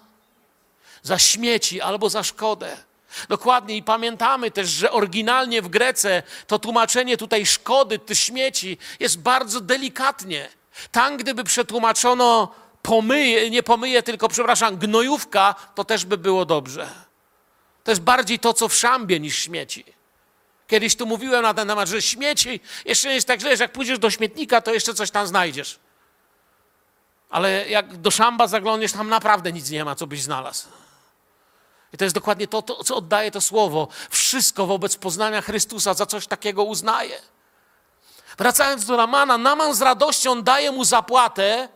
za śmieci albo za szkodę. Dokładnie i pamiętamy też, że oryginalnie w Grece to tłumaczenie tutaj szkody, te śmieci jest bardzo delikatnie. Tam, gdyby przetłumaczono pomyje, nie pomyje, tylko przepraszam, gnojówka, to też by było dobrze. To jest bardziej to, co w szambie niż śmieci. Kiedyś tu mówiłem na ten temat, że śmieci jeszcze nie jest tak źle, że jak pójdziesz do śmietnika, to jeszcze coś tam znajdziesz. Ale jak do szamba zaglądniesz, tam naprawdę nic nie ma, co byś znalazł. I to jest dokładnie to, to, co oddaje to słowo. Wszystko wobec poznania Chrystusa za coś takiego uznaje. Wracając do Namana, Naman z radością daje mu zapłatę,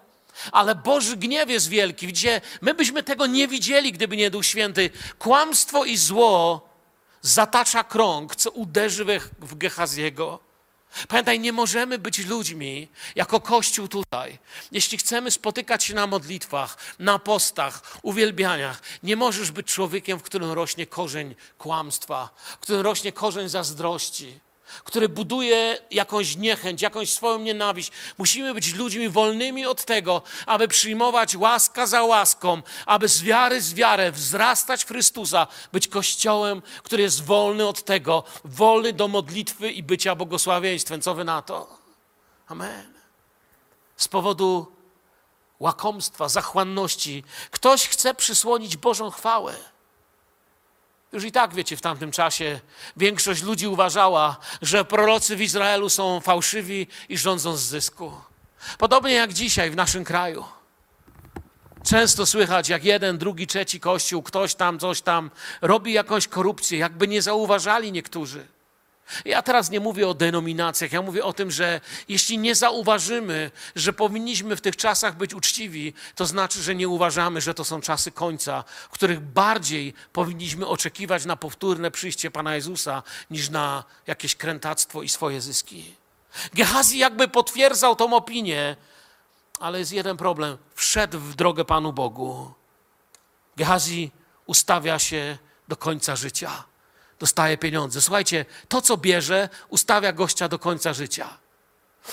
ale Boży gniew jest wielki. Gdzie my byśmy tego nie widzieli, gdyby nie Duch Święty. Kłamstwo i zło zatacza krąg, co uderzy w Gehaziego. Pamiętaj, nie możemy być ludźmi jako Kościół tutaj. Jeśli chcemy spotykać się na modlitwach, na postach, uwielbianiach, nie możesz być człowiekiem, w którym rośnie korzeń kłamstwa, w którym rośnie korzeń zazdrości, który buduje jakąś niechęć, jakąś swoją nienawiść. Musimy być ludźmi wolnymi od tego, aby przyjmować łaska za łaską, aby z wiary z wiarę wzrastać w Chrystusa, być Kościołem, który jest wolny od tego, wolny do modlitwy i bycia błogosławieństwem. Co wy na to? Amen. Z powodu łakomstwa, zachłanności, ktoś chce przysłonić Bożą chwałę. Już i tak, wiecie, w tamtym czasie większość ludzi uważała, że prorocy w Izraelu są fałszywi i rządzą z zysku. Podobnie jak dzisiaj w naszym kraju. Często słychać, jak jeden, drugi, trzeci kościół, ktoś tam, coś tam robi jakąś korupcję, jakby nie zauważali niektórzy. Ja teraz nie mówię o denominacjach, ja mówię o tym, że jeśli nie zauważymy, że powinniśmy w tych czasach być uczciwi, to znaczy, że nie uważamy, że to są czasy końca, w których bardziej powinniśmy oczekiwać na powtórne przyjście Pana Jezusa, niż na jakieś krętactwo i swoje zyski. Gehazi jakby potwierdzał tą opinię, ale jest jeden problem. Wszedł w drogę Panu Bogu. Gehazi ustawia się do końca życia dostaje pieniądze. Słuchajcie, to co bierze, ustawia gościa do końca życia.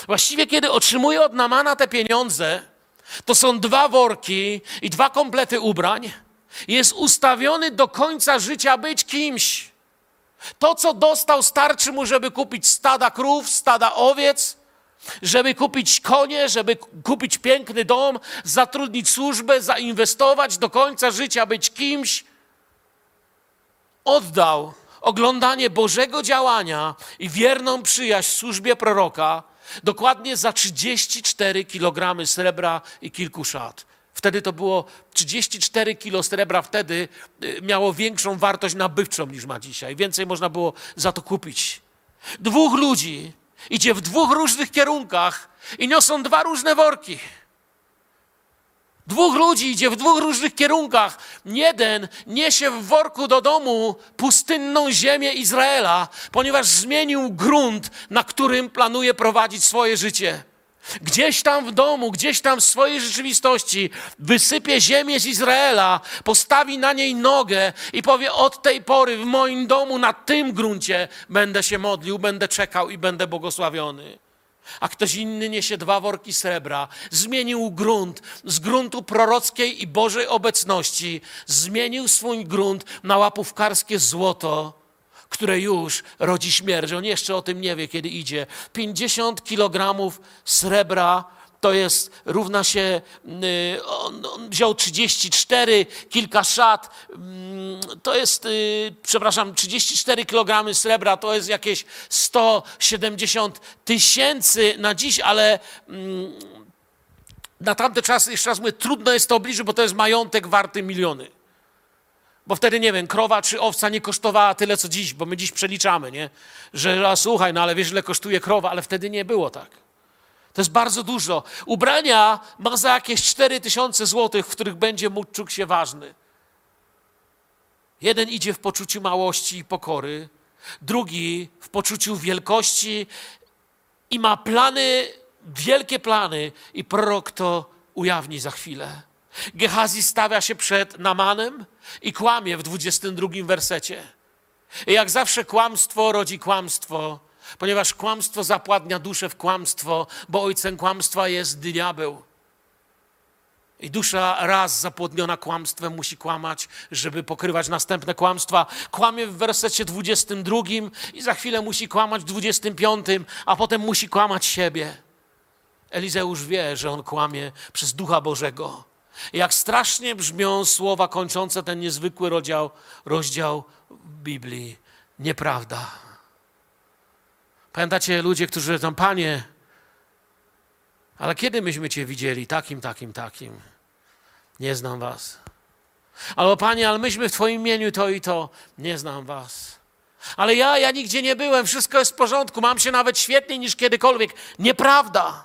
Właściwie, kiedy otrzymuje od Namana te pieniądze, to są dwa worki i dwa komplety ubrań. Jest ustawiony do końca życia być kimś. To, co dostał, starczy mu, żeby kupić stada krów, stada owiec, żeby kupić konie, żeby kupić piękny dom, zatrudnić służbę, zainwestować do końca życia, być kimś. Oddał oglądanie Bożego działania i wierną przyjaźń w służbie proroka dokładnie za 34 kg srebra i kilku szat. Wtedy to było 34 kilo srebra, wtedy y, miało większą wartość nabywczą niż ma dzisiaj. Więcej można było za to kupić. Dwóch ludzi idzie w dwóch różnych kierunkach i niosą dwa różne worki. Dwóch ludzi idzie w dwóch różnych kierunkach. Jeden niesie w worku do domu pustynną ziemię Izraela, ponieważ zmienił grunt, na którym planuje prowadzić swoje życie. Gdzieś tam w domu, gdzieś tam w swojej rzeczywistości wysypie ziemię z Izraela, postawi na niej nogę i powie: Od tej pory w moim domu, na tym gruncie będę się modlił, będę czekał i będę błogosławiony a ktoś inny niesie dwa worki srebra. Zmienił grunt z gruntu prorockiej i Bożej obecności, zmienił swój grunt na łapówkarskie złoto, które już rodzi śmierć. On jeszcze o tym nie wie, kiedy idzie. 50 kilogramów srebra to jest, równa się, y, on, on wziął 34, kilka szat, mm, to jest, y, przepraszam, 34 kg srebra, to jest jakieś 170 tysięcy na dziś, ale mm, na tamte czasy, jeszcze raz mówię, trudno jest to obliczyć, bo to jest majątek warty miliony. Bo wtedy, nie wiem, krowa czy owca nie kosztowała tyle, co dziś, bo my dziś przeliczamy, nie? Że, a słuchaj, no ale wiesz, ile kosztuje krowa, ale wtedy nie było tak. To jest bardzo dużo. Ubrania ma za jakieś 4 tysiące złotych, w których będzie mógł czuć się ważny. Jeden idzie w poczuciu małości i pokory, drugi w poczuciu wielkości i ma plany, wielkie plany i prorok to ujawni za chwilę. Gehazi stawia się przed Namanem i kłamie w 22 wersecie. I jak zawsze kłamstwo rodzi kłamstwo, ponieważ kłamstwo zapładnia duszę w kłamstwo, bo ojcem kłamstwa jest diabeł. I dusza raz zapłodniona kłamstwem musi kłamać, żeby pokrywać następne kłamstwa. Kłamie w wersecie 22 i za chwilę musi kłamać w 25, a potem musi kłamać siebie. Elizeusz wie, że on kłamie przez Ducha Bożego. Jak strasznie brzmią słowa kończące ten niezwykły rozdział, rozdział Biblii. Nieprawda. Pamiętacie ludzie, którzy tam, Panie, ale kiedy myśmy Cię widzieli? Takim, takim, takim. Nie znam Was. Albo Panie, ale myśmy w Twoim imieniu to i to. Nie znam Was. Ale ja, ja nigdzie nie byłem, wszystko jest w porządku, mam się nawet świetniej niż kiedykolwiek. Nieprawda.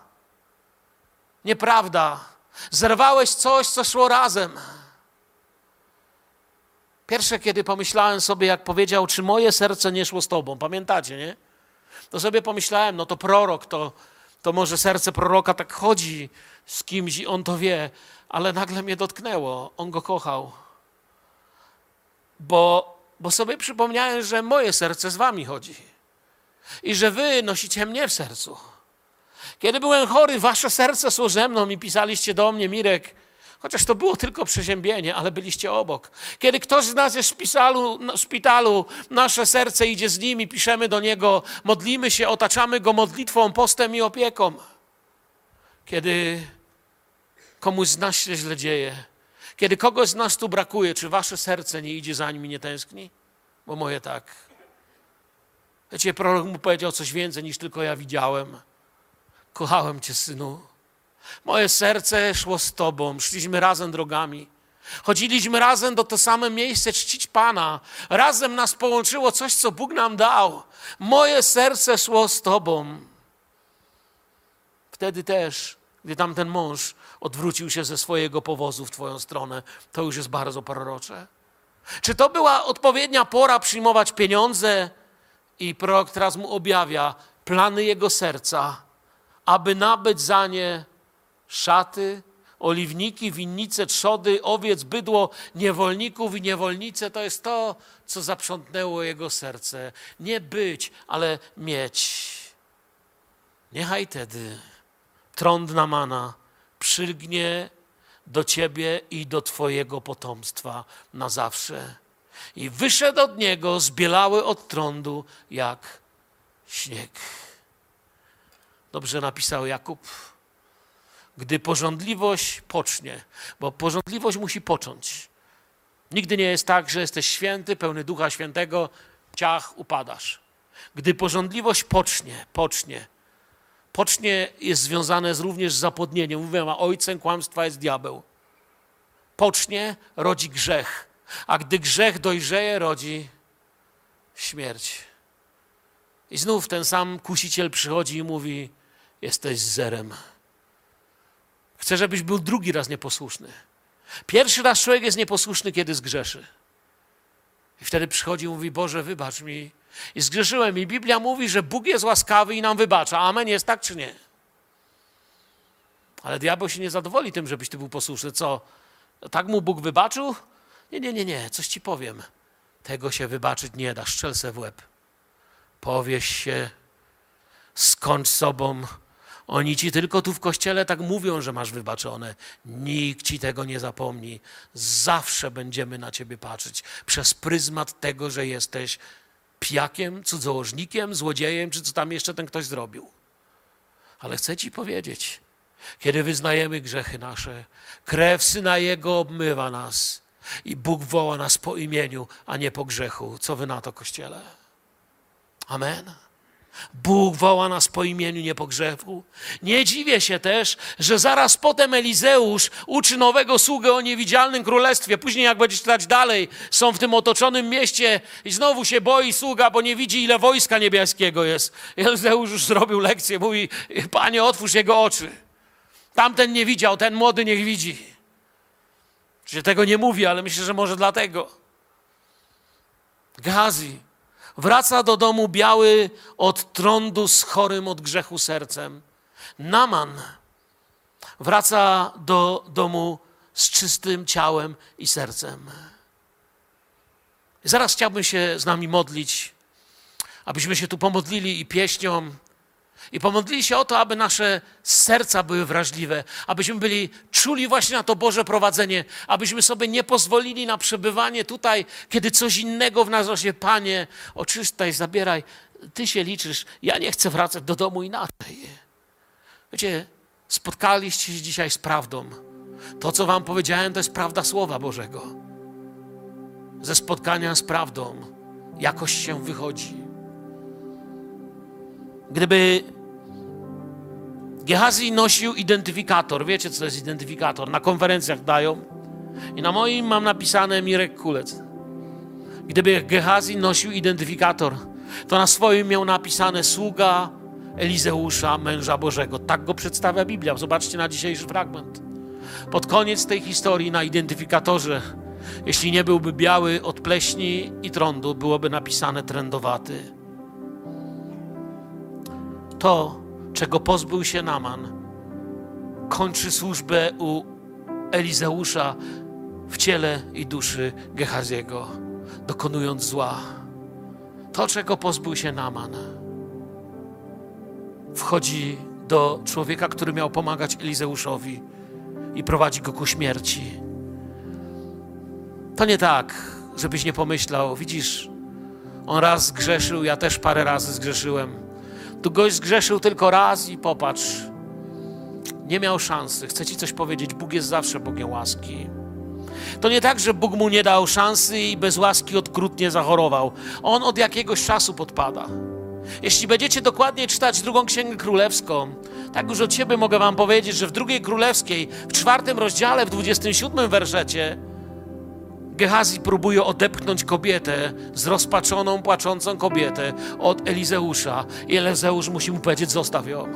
Nieprawda. Zerwałeś coś, co szło razem. Pierwsze, kiedy pomyślałem sobie, jak powiedział, czy moje serce nie szło z Tobą, pamiętacie, nie? To sobie pomyślałem, no to prorok, to, to może serce proroka tak chodzi z kimś i on to wie, ale nagle mnie dotknęło. On go kochał. Bo, bo sobie przypomniałem, że moje serce z wami chodzi. I że wy nosicie mnie w sercu. Kiedy byłem chory, wasze serce szło mną i pisaliście do mnie, Mirek, chociaż to było tylko przeziębienie, ale byliście obok. Kiedy ktoś z nas jest w szpitalu, w szpitalu, nasze serce idzie z nim i piszemy do niego, modlimy się, otaczamy go modlitwą, postem i opieką. Kiedy komuś z nas się źle dzieje, kiedy kogoś z nas tu brakuje, czy wasze serce nie idzie za nim i nie tęskni? Bo moje tak. Wiecie, prorok mu powiedział coś więcej niż tylko ja widziałem. Kochałem Cię, synu. Moje serce szło z Tobą, szliśmy razem drogami. Chodziliśmy razem do to same miejsce czcić Pana. Razem nas połączyło coś, co Bóg nam dał. Moje serce szło z Tobą. Wtedy też, gdy tamten mąż odwrócił się ze swojego powozu w Twoją stronę, to już jest bardzo prorocze. Czy to była odpowiednia pora przyjmować pieniądze? I prorok teraz mu objawia plany jego serca aby nabyć za nie szaty, oliwniki, winnice, trzody, owiec, bydło, niewolników i niewolnice. To jest to, co zaprzątnęło jego serce. Nie być, ale mieć. Niechaj tedy trąd Namana przylgnie do ciebie i do twojego potomstwa na zawsze. I wyszedł od niego, zbielały od trądu jak śnieg. Dobrze napisał Jakub. Gdy porządliwość pocznie, bo porządliwość musi począć. Nigdy nie jest tak, że jesteś święty, pełny Ducha Świętego, ciach, upadasz. Gdy porządliwość pocznie, pocznie, pocznie jest związane z również z zapłodnieniem. Mówiłem, a ojcem kłamstwa jest diabeł. Pocznie rodzi grzech, a gdy grzech dojrzeje, rodzi śmierć. I znów ten sam kusiciel przychodzi i mówi: Jesteś zerem. Chcę, żebyś był drugi raz nieposłuszny. Pierwszy raz człowiek jest nieposłuszny, kiedy zgrzeszy. I wtedy przychodzi i mówi: Boże, wybacz mi. I zgrzeszyłem. I Biblia mówi, że Bóg jest łaskawy i nam wybacza. Amen, jest tak czy nie? Ale diabeł się nie zadowoli tym, żebyś ty był posłuszny. Co? Tak mu Bóg wybaczył? Nie, nie, nie, nie. Coś ci powiem. Tego się wybaczyć nie da. Szczel se w łeb. Powieś się, skończ sobą. Oni ci tylko tu w kościele tak mówią, że masz wybaczone. Nikt ci tego nie zapomni. Zawsze będziemy na ciebie patrzeć przez pryzmat tego, że jesteś pijakiem, cudzołożnikiem, złodziejem, czy co tam jeszcze ten ktoś zrobił. Ale chcę ci powiedzieć, kiedy wyznajemy grzechy nasze. Krew Syna Jego obmywa nas i Bóg woła nas po imieniu, a nie po grzechu. Co wy na to, Kościele? Amen. Bóg woła nas po imieniu, nie. Nie dziwię się też, że zaraz potem Elizeusz uczy nowego sługę o niewidzialnym królestwie. Później, jak będziesz czytać dalej, są w tym otoczonym mieście i znowu się boi sługa, bo nie widzi, ile wojska niebieskiego jest. Elizeusz już zrobił lekcję, mówi: Panie, otwórz jego oczy. Tamten nie widział, ten młody niech widzi. Że tego nie mówi, ale myślę, że może dlatego. Gazi Wraca do domu biały od trądu z chorym od grzechu sercem. Naman wraca do domu z czystym ciałem i sercem. Zaraz chciałbym się z nami modlić, abyśmy się tu pomodlili i pieśnią, i pomodlili się o to, aby nasze serca były wrażliwe, abyśmy byli czuli właśnie na to Boże prowadzenie, abyśmy sobie nie pozwolili na przebywanie tutaj, kiedy coś innego w nas rośnie. Panie, oczyszczaj, zabieraj, Ty się liczysz, ja nie chcę wracać do domu inaczej. Wiecie, spotkaliście się dzisiaj z prawdą. To, co Wam powiedziałem, to jest prawda Słowa Bożego. Ze spotkania z prawdą jakoś się wychodzi. Gdyby Gehazi nosił identyfikator. Wiecie, co to jest identyfikator? Na konferencjach dają. I na moim mam napisane Mirek Kulec. Gdyby Gehazi nosił identyfikator, to na swoim miał napisane sługa Elizeusza, męża Bożego. Tak go przedstawia Biblia. Zobaczcie na dzisiejszy fragment. Pod koniec tej historii na identyfikatorze, jeśli nie byłby biały od pleśni i trądu, byłoby napisane trędowaty. To czego pozbył się Naman, kończy służbę u Elizeusza w ciele i duszy Gehaziego, dokonując zła. To, czego pozbył się Naman, wchodzi do człowieka, który miał pomagać Elizeuszowi i prowadzi go ku śmierci. To nie tak, żebyś nie pomyślał, widzisz, on raz zgrzeszył, ja też parę razy zgrzeszyłem tu gość zgrzeszył tylko raz i popatrz. Nie miał szansy. Chcę ci coś powiedzieć. Bóg jest zawsze Bogiem łaski. To nie tak, że Bóg mu nie dał szansy i bez łaski odkrutnie zachorował. On od jakiegoś czasu podpada. Jeśli będziecie dokładnie czytać drugą księgę królewską, tak już od siebie mogę wam powiedzieć, że w drugiej królewskiej, w czwartym rozdziale, w 27 wersecie, Gehazi próbuje odepchnąć kobietę, zrozpaczoną, płaczącą kobietę od Elizeusza. I Elizeusz musi mu powiedzieć: Zostaw ją.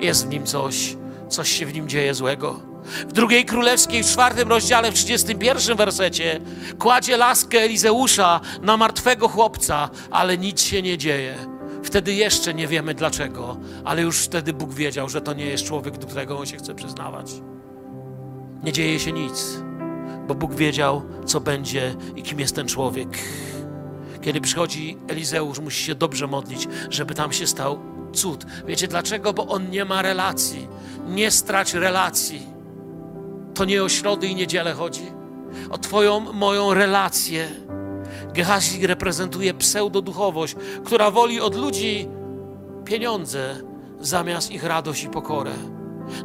Jest w nim coś, coś się w nim dzieje złego. W drugiej królewskiej, w czwartym rozdziale, w 31 wersecie, kładzie laskę Elizeusza na martwego chłopca, ale nic się nie dzieje. Wtedy jeszcze nie wiemy dlaczego, ale już wtedy Bóg wiedział, że to nie jest człowiek, do którego on się chce przyznawać. Nie dzieje się nic bo Bóg wiedział, co będzie i kim jest ten człowiek. Kiedy przychodzi Elizeusz, musi się dobrze modlić, żeby tam się stał cud. Wiecie dlaczego? Bo on nie ma relacji. Nie strać relacji. To nie o środy i niedzielę chodzi. O Twoją, moją relację. Gehazi reprezentuje pseudoduchowość, która woli od ludzi pieniądze zamiast ich radość i pokorę.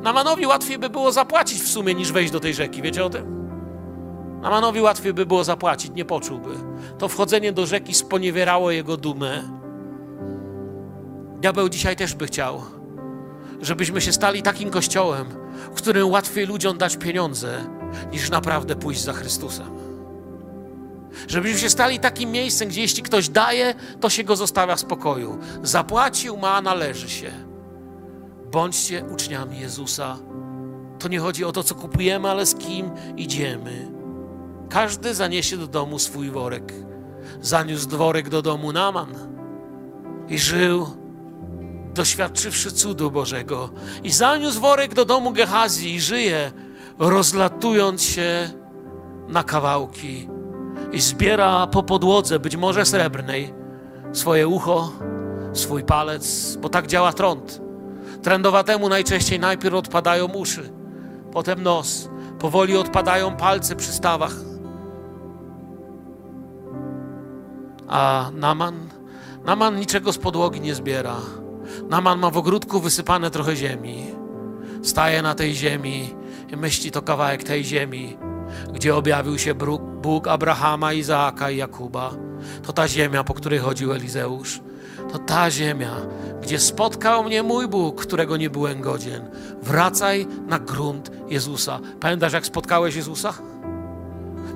Namanowi łatwiej by było zapłacić w sumie niż wejść do tej rzeki. Wiecie o tym? Namanowi łatwiej by było zapłacić, nie poczułby. To wchodzenie do rzeki sponiewierało jego dumę. Diabeł dzisiaj też by chciał, żebyśmy się stali takim kościołem, w którym łatwiej ludziom dać pieniądze, niż naprawdę pójść za Chrystusem. Żebyśmy się stali takim miejscem, gdzie jeśli ktoś daje, to się go zostawia w spokoju. Zapłacił, ma, należy się. Bądźcie uczniami Jezusa. To nie chodzi o to, co kupujemy, ale z kim idziemy. Każdy zaniesie do domu swój worek. Zaniósł worek do domu Naman i żył, doświadczywszy cudu Bożego. I zaniósł worek do domu Gehazi i żyje, rozlatując się na kawałki. I zbiera po podłodze, być może srebrnej, swoje ucho, swój palec, bo tak działa trąd. Trędowatemu najczęściej najpierw odpadają uszy, potem nos, powoli odpadają palce przy stawach. A Naman? Naman niczego z podłogi nie zbiera. Naman ma w ogródku wysypane trochę ziemi. Staje na tej ziemi i myśli to kawałek tej ziemi, gdzie objawił się Bóg, Abrahama, Izaaka i Jakuba. To ta ziemia, po której chodził Elizeusz. To ta ziemia, gdzie spotkał mnie mój Bóg, którego nie byłem godzien. Wracaj na grunt Jezusa. Pamiętasz, jak spotkałeś Jezusa?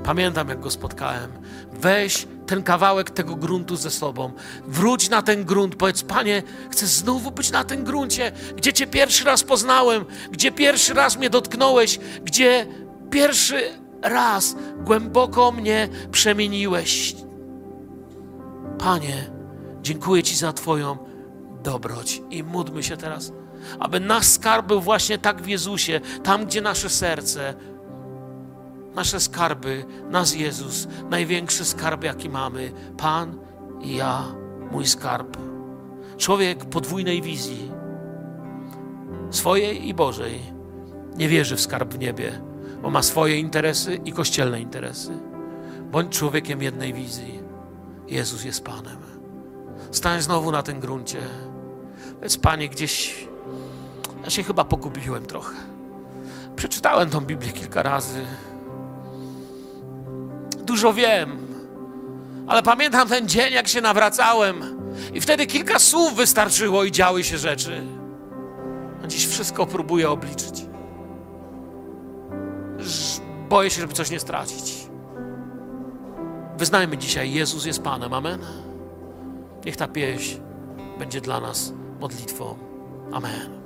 Pamiętam, jak go spotkałem. Weź ten kawałek tego gruntu ze sobą. Wróć na ten grunt. Powiedz, Panie, chcę znowu być na tym gruncie, gdzie Cię pierwszy raz poznałem, gdzie pierwszy raz mnie dotknąłeś, gdzie pierwszy raz głęboko mnie przemieniłeś. Panie, dziękuję Ci za Twoją dobroć i módlmy się teraz, aby nasz skarb był właśnie tak w Jezusie, tam, gdzie nasze serce, nasze skarby, nas Jezus, największy skarb, jaki mamy, Pan i ja, mój skarb. Człowiek podwójnej wizji, swojej i Bożej, nie wierzy w skarb w niebie, bo ma swoje interesy i kościelne interesy. Bądź człowiekiem jednej wizji. Jezus jest Panem. Stań znowu na tym gruncie. Więc Panie, gdzieś ja się chyba pogubiłem trochę. Przeczytałem tą Biblię kilka razy. Dużo wiem, ale pamiętam ten dzień, jak się nawracałem, i wtedy kilka słów wystarczyło i działy się rzeczy. A dziś wszystko próbuję obliczyć. Boję się, żeby coś nie stracić. Wyznajmy dzisiaj, Jezus jest Panem. Amen. Niech ta pieśń będzie dla nas modlitwą. Amen.